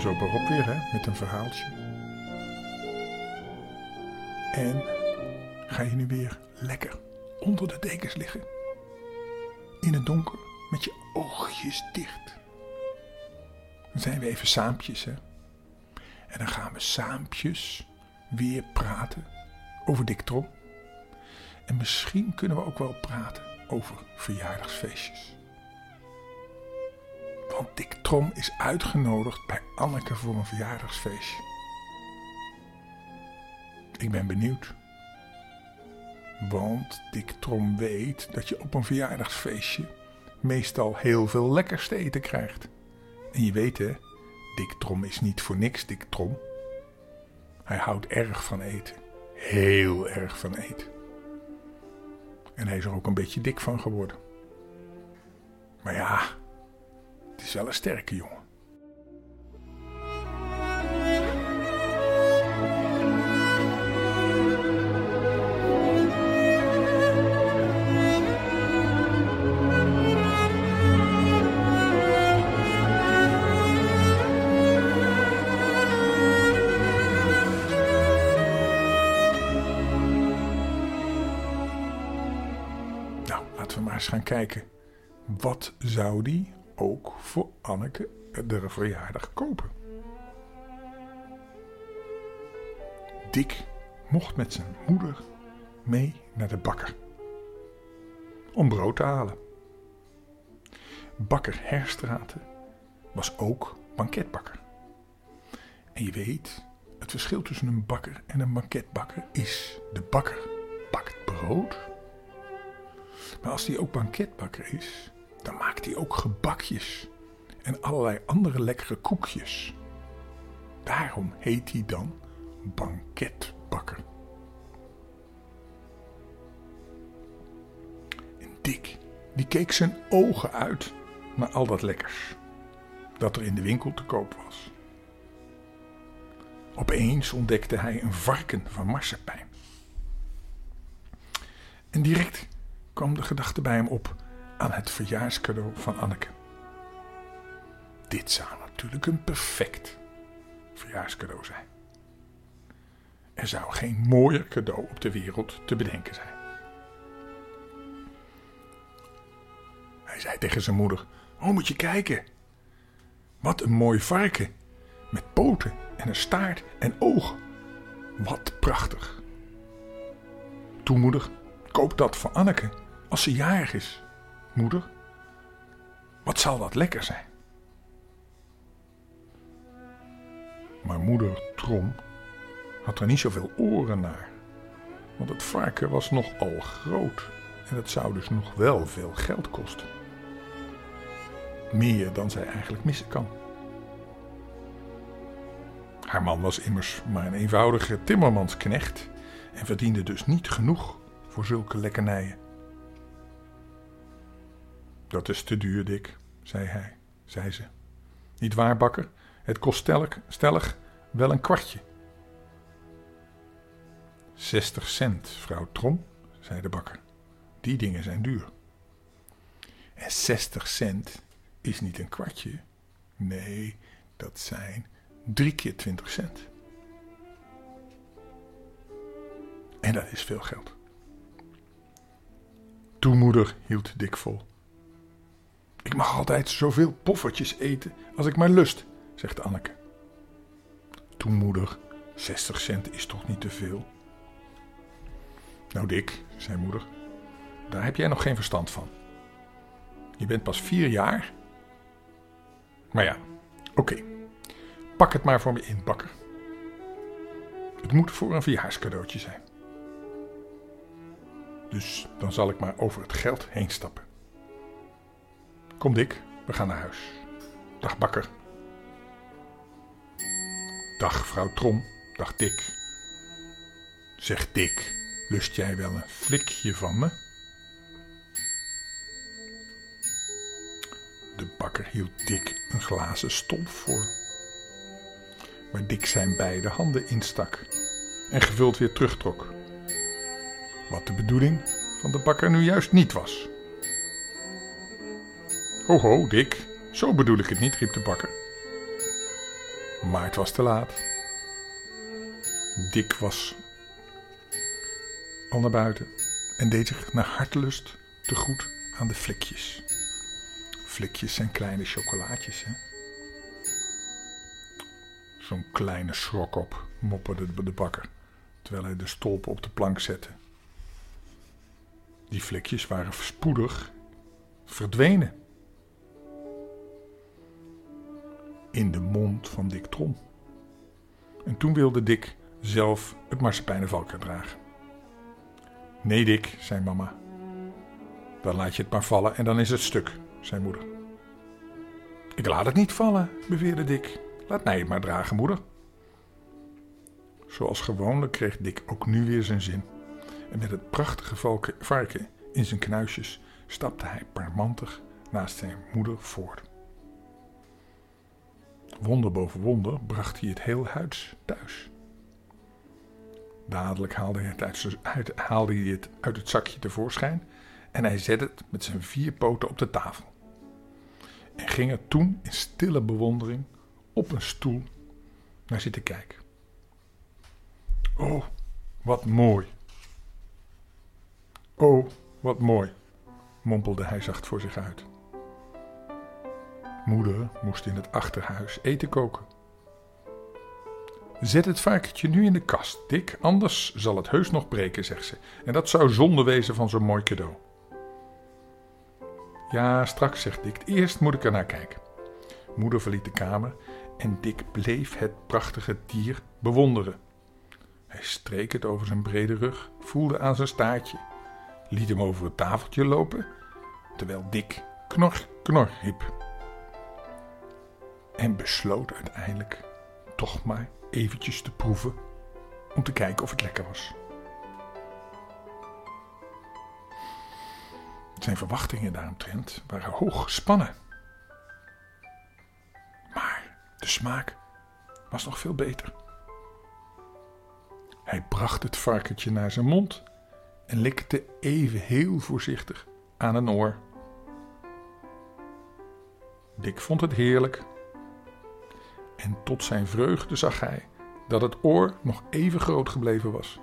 Zo berop weer, hè, met een verhaaltje. En ga je nu weer lekker onder de dekens liggen. In het donker, met je oogjes dicht. Dan zijn we even saampjes, hè. En dan gaan we saampjes weer praten over Dick Trom. En misschien kunnen we ook wel praten over verjaardagsfeestjes. Want Dick Trom is uitgenodigd bij Anneke voor een verjaardagsfeestje. Ik ben benieuwd. Want Dick Trom weet dat je op een verjaardagsfeestje meestal heel veel lekkers te eten krijgt. En je weet hè, Dick Trom is niet voor niks Dick Trom. Hij houdt erg van eten. Heel erg van eten. En hij is er ook een beetje dik van geworden. Maar ja, het is wel een sterke jongen. Nou, laten we maar eens gaan kijken. Wat zou die ook voor Anneke de verjaardag kopen? Dick mocht met zijn moeder mee naar de bakker. Om brood te halen. Bakker Herstraten was ook banketbakker. En je weet, het verschil tussen een bakker en een banketbakker is: de bakker bakt brood maar als hij ook banketbakker is, dan maakt hij ook gebakjes en allerlei andere lekkere koekjes. Daarom heet hij dan banketbakker. En Dick, die keek zijn ogen uit naar al dat lekkers dat er in de winkel te koop was. Opeens ontdekte hij een varken van marsepein. En direct kwam de gedachte bij hem op aan het verjaarscadeau van Anneke. Dit zou natuurlijk een perfect verjaarscadeau zijn. Er zou geen mooier cadeau op de wereld te bedenken zijn. Hij zei tegen zijn moeder: Oh, moet je kijken. Wat een mooi varken. Met poten en een staart en ogen. Wat prachtig. Toen moeder, koop dat voor Anneke als ze jarig is. Wat zal dat lekker zijn? Maar moeder Trom had er niet zoveel oren naar. Want het varken was nogal groot en het zou dus nog wel veel geld kosten. Meer dan zij eigenlijk missen kan. Haar man was immers maar een eenvoudige timmermansknecht en verdiende dus niet genoeg voor zulke lekkernijen. Dat is te duur, Dick, zei hij, zei ze. Niet waar, bakker? Het kost stellig, stellig wel een kwartje. Zestig cent, vrouw Trom, zei de bakker. Die dingen zijn duur. En zestig cent is niet een kwartje. Nee, dat zijn drie keer twintig cent. En dat is veel geld. Toemoeder hield Dick vol. Ik mag altijd zoveel poffertjes eten als ik maar lust, zegt Anneke. Toen moeder, 60 cent is toch niet te veel? Nou Dick, zei moeder, daar heb jij nog geen verstand van. Je bent pas vier jaar. Maar ja, oké. Pak het maar voor me in, bakker. Het moet voor een verjaarscadeautje zijn. Dus dan zal ik maar over het geld heen stappen. Kom Dick, we gaan naar huis. Dag bakker. Dag vrouw Trom, dag Dick. Zeg Dick, lust jij wel een flikje van me? De bakker hield Dick een glazen stolp voor. Waar Dick zijn beide handen instak en gevuld weer terugtrok. Wat de bedoeling van de bakker nu juist niet was. Ho ho, Dick, zo bedoel ik het niet, riep de bakker. Maar het was te laat. Dick was al naar buiten en deed zich naar hartelust te goed aan de flikjes. Flikjes zijn kleine chocolaatjes, hè? Zo'n kleine schrok op, mopperde de bakker, terwijl hij de stolpen op de plank zette. Die flikjes waren spoedig verdwenen. In de mond van Dick Trom. En toen wilde Dick zelf het marsepeinen dragen. Nee, Dick, zei mama. Dan laat je het maar vallen en dan is het stuk, zei moeder. Ik laat het niet vallen, beweerde Dick. Laat mij het maar dragen, moeder. Zoals gewoonlijk kreeg Dick ook nu weer zijn zin. En met het prachtige varken in zijn knuisjes stapte hij parmantig naast zijn moeder voort. Wonder boven wonder bracht hij het heel huis thuis. Dadelijk haalde hij, het uit, haalde hij het uit het zakje tevoorschijn en hij zette het met zijn vier poten op de tafel. En ging er toen in stille bewondering op een stoel naar zitten kijken. Oh, wat mooi. Oh, wat mooi, mompelde hij zacht voor zich uit. Moeder moest in het achterhuis eten koken. Zet het varkentje nu in de kast, Dick, anders zal het heus nog breken, zegt ze. En dat zou zonde wezen van zo'n mooi cadeau. Ja, straks, zegt Dick. Eerst moet ik er naar kijken. Moeder verliet de kamer en Dick bleef het prachtige dier bewonderen. Hij streek het over zijn brede rug, voelde aan zijn staartje, liet hem over het tafeltje lopen, terwijl Dick knor, knor riep. En besloot uiteindelijk toch maar eventjes te proeven om te kijken of het lekker was. Zijn verwachtingen daaromtrent waren hoog gespannen. Maar de smaak was nog veel beter. Hij bracht het varkentje naar zijn mond en likte even heel voorzichtig aan een oor. Dick vond het heerlijk. En tot zijn vreugde zag hij dat het oor nog even groot gebleven was.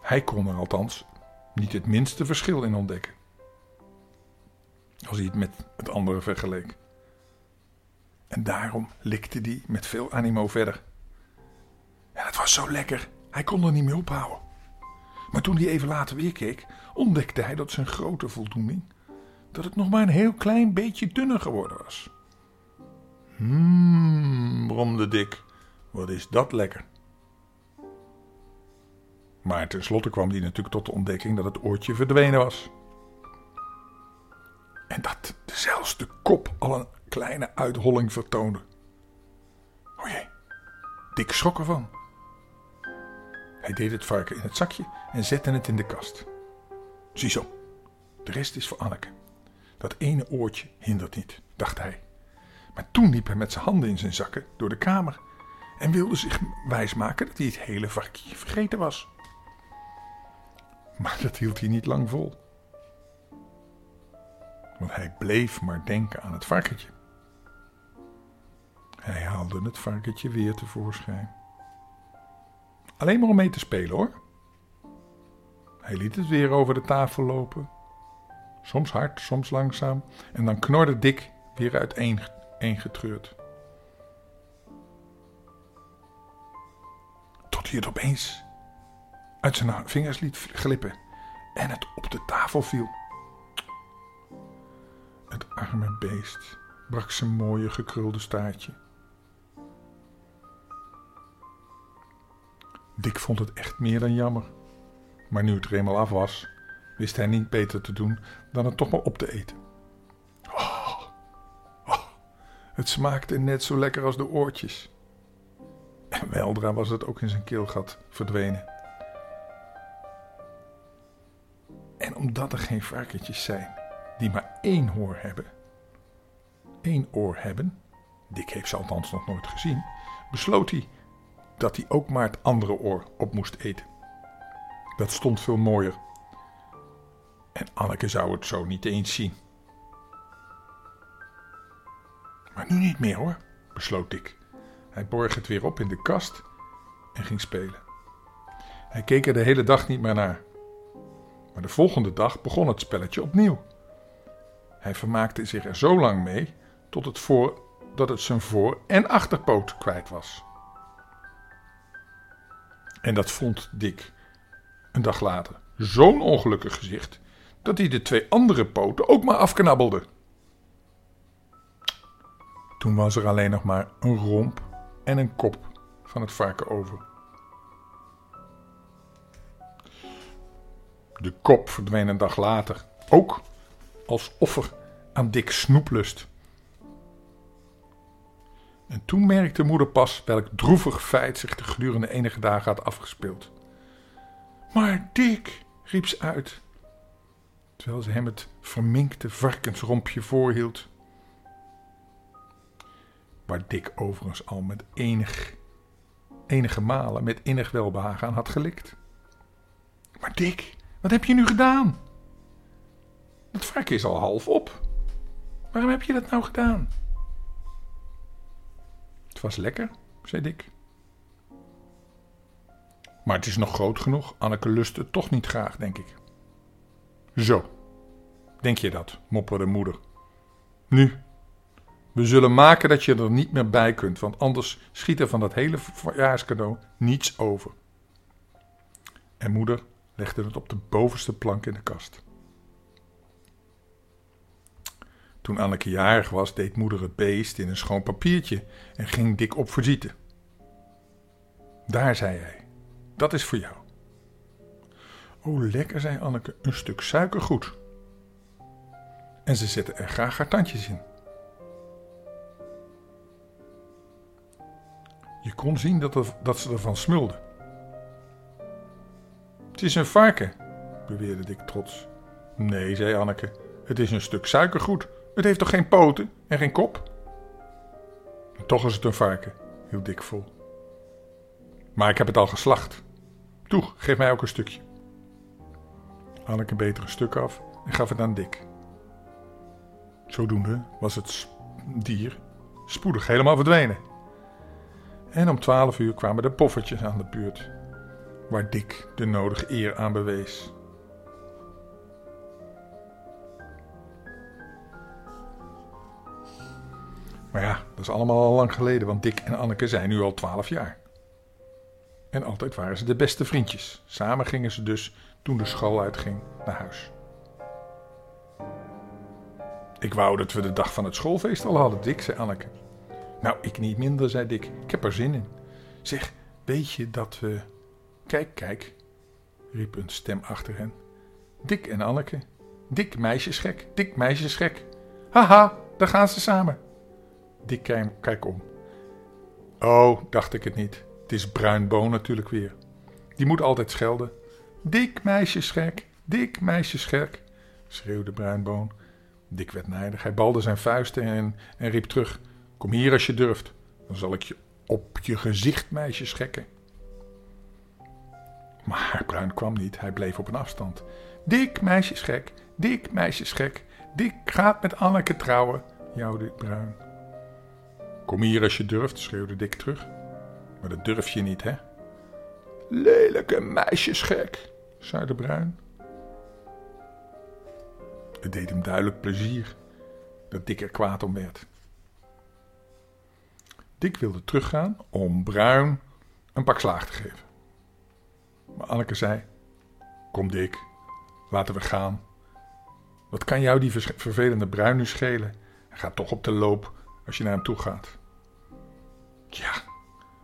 Hij kon er althans niet het minste verschil in ontdekken. Als hij het met het andere vergeleek. En daarom likte hij met veel animo verder. En het was zo lekker, hij kon er niet meer ophouden. Maar toen hij even later weer keek, ontdekte hij tot zijn grote voldoening dat het nog maar een heel klein beetje dunner geworden was. Hmm, bromde Dick, wat is dat lekker. Maar tenslotte kwam hij natuurlijk tot de ontdekking dat het oortje verdwenen was. En dat zelfs de kop al een kleine uitholling vertoonde. O jee, Dick schrok ervan. Hij deed het varken in het zakje en zette het in de kast. Ziezo, de rest is voor Anneke. Dat ene oortje hindert niet, dacht hij. Maar toen liep hij met zijn handen in zijn zakken door de kamer en wilde zich wijsmaken dat hij het hele varkje vergeten was. Maar dat hield hij niet lang vol. Want hij bleef maar denken aan het varkentje. Hij haalde het varkentje weer tevoorschijn. Alleen maar om mee te spelen hoor. Hij liet het weer over de tafel lopen. Soms hard, soms langzaam. En dan knorde Dick weer uiteengetreurd. Tot hij het opeens uit zijn vingers liet glippen en het op de tafel viel. Het arme beest brak zijn mooie gekrulde staartje. Dick vond het echt meer dan jammer. Maar nu het er eenmaal af was, wist hij niet beter te doen dan het toch maar op te eten. Het smaakte net zo lekker als de oortjes. En weldra was het ook in zijn keelgat verdwenen. En omdat er geen varkentjes zijn die maar één hoor hebben, één oor hebben, Dick heeft ze althans nog nooit gezien, besloot hij dat hij ook maar het andere oor op moest eten. Dat stond veel mooier. En Anneke zou het zo niet eens zien. Nu niet meer hoor, besloot Dick. Hij borg het weer op in de kast en ging spelen. Hij keek er de hele dag niet meer naar. Maar de volgende dag begon het spelletje opnieuw. Hij vermaakte zich er zo lang mee tot het voor, dat het zijn voor- en achterpoot kwijt was. En dat vond Dick een dag later zo'n ongelukkig gezicht dat hij de twee andere poten ook maar afknabbelde. Toen was er alleen nog maar een romp en een kop van het varken over. De kop verdween een dag later, ook als offer aan dik snoeplust. En toen merkte moeder pas welk droevig feit zich de gedurende enige dagen had afgespeeld. Maar Dick, riep ze uit, terwijl ze hem het verminkte varkensrompje voorhield. Waar Dick overigens al met enig, enige malen met innig welbehagen aan had gelikt. Maar Dick, wat heb je nu gedaan? Dat varken is al half op. Waarom heb je dat nou gedaan? Het was lekker, zei Dick. Maar het is nog groot genoeg. Anneke lust het toch niet graag, denk ik. Zo, denk je dat, mopperde moeder. Nu, we zullen maken dat je er niet meer bij kunt, want anders schiet er van dat hele verjaarscadeau niets over. En moeder legde het op de bovenste plank in de kast. Toen Anneke jarig was, deed moeder het beest in een schoon papiertje en ging dik op visite. Daar, zei hij, dat is voor jou. Oh, lekker, zei Anneke, een stuk suikergoed. En ze zette er graag haar tandjes in. Je kon zien dat, er, dat ze ervan smulde. Het is een varken, beweerde Dick trots. Nee, zei Anneke, het is een stuk suikergoed. Het heeft toch geen poten en geen kop? Toch is het een varken, hield Dick vol. Maar ik heb het al geslacht. Toe, geef mij ook een stukje. Anneke beet er een stuk af en gaf het aan Dick. Zodoende was het dier spoedig helemaal verdwenen. En om twaalf uur kwamen de poffertjes aan de buurt, waar Dick de nodige eer aan bewees. Maar ja, dat is allemaal al lang geleden, want Dick en Anneke zijn nu al twaalf jaar. En altijd waren ze de beste vriendjes. Samen gingen ze dus, toen de school uitging, naar huis. Ik wou dat we de dag van het schoolfeest al hadden, Dick, zei Anneke. Nou, ik niet minder, zei Dick. Ik heb er zin in. Zeg, weet je dat we... Kijk, kijk, riep een stem achter hen. Dick en Anneke. Dick meisjesgek, Dick meisjesgek. Haha, daar gaan ze samen. Dick kijk om. Oh, dacht ik het niet. Het is Bruinboon natuurlijk weer. Die moet altijd schelden. Dik meisjesgek, dik meisjesgek, schreeuwde Bruinboon. Dick werd nijdig. Hij balde zijn vuisten en, en riep terug. Kom hier als je durft. Dan zal ik je op je gezicht meisjesgekken. Maar Bruin kwam niet. Hij bleef op een afstand. Dik meisjesgek, dik meisjesgek. Dik gaat met Anneke trouwen, jouwde Bruin. Kom hier als je durft, schreeuwde Dick terug. Maar dat durf je niet, hè? Lelijke meisjesgek, zei de Bruin. Het deed hem duidelijk plezier dat Dick er kwaad om werd. Dick wilde teruggaan om Bruin een pak slaag te geven. Maar Anneke zei: Kom, Dick, laten we gaan. Wat kan jou die vervelende Bruin nu schelen? Hij gaat toch op de loop als je naar hem toe gaat. Ja,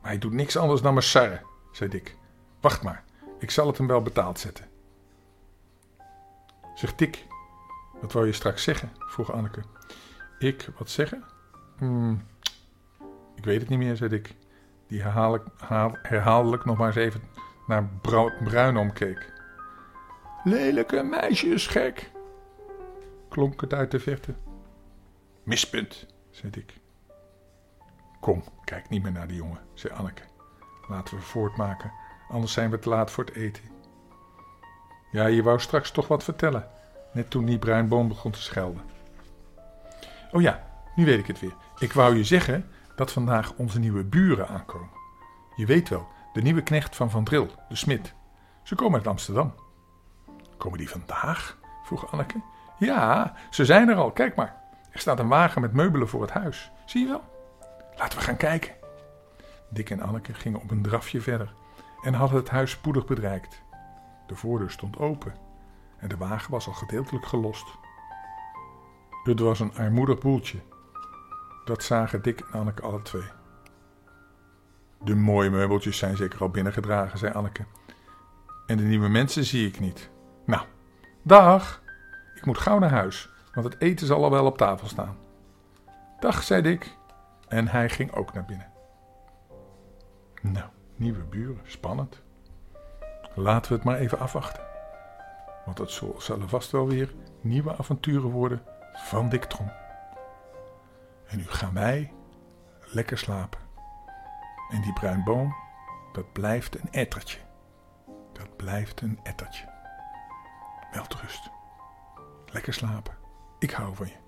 maar hij doet niks anders dan maar sarren, zei Dick. Wacht maar, ik zal het hem wel betaald zetten. Zeg Dick, wat wou je straks zeggen? vroeg Anneke. Ik, wat zeggen? Hmm, ik weet het niet meer, zei Dick. Die herhaaldelijk nog maar eens even naar Bruin omkeek. Lelijke meisjes, gek, klonk het uit de verte. Mispunt, zei Dick. Kom, kijk niet meer naar die jongen, zei Anneke. Laten we voortmaken, anders zijn we te laat voor het eten. Ja, je wou straks toch wat vertellen, net toen die bruinboom begon te schelden. Oh ja, nu weet ik het weer. Ik wou je zeggen dat vandaag onze nieuwe buren aankomen. Je weet wel, de nieuwe knecht van Van Dril, de smid. Ze komen uit Amsterdam. Komen die vandaag? vroeg Anneke. Ja, ze zijn er al, kijk maar. Er staat een wagen met meubelen voor het huis. Zie je wel? Laten we gaan kijken. Dick en Anneke gingen op een drafje verder en hadden het huis spoedig bereikt. De voordeur stond open en de wagen was al gedeeltelijk gelost. Het was een armoedig boeltje. Dat zagen Dick en Anneke alle twee. De mooie meubeltjes zijn zeker al binnengedragen, zei Anneke. En de nieuwe mensen zie ik niet. Nou, dag! Ik moet gauw naar huis, want het eten zal al wel op tafel staan. Dag, zei Dick. En hij ging ook naar binnen. Nou, nieuwe buren, spannend. Laten we het maar even afwachten. Want het zullen vast wel weer nieuwe avonturen worden van Dick Trom. En nu gaan wij lekker slapen. En die bruinboom, dat blijft een ettertje. Dat blijft een ettertje. Welterust. Lekker slapen. Ik hou van je.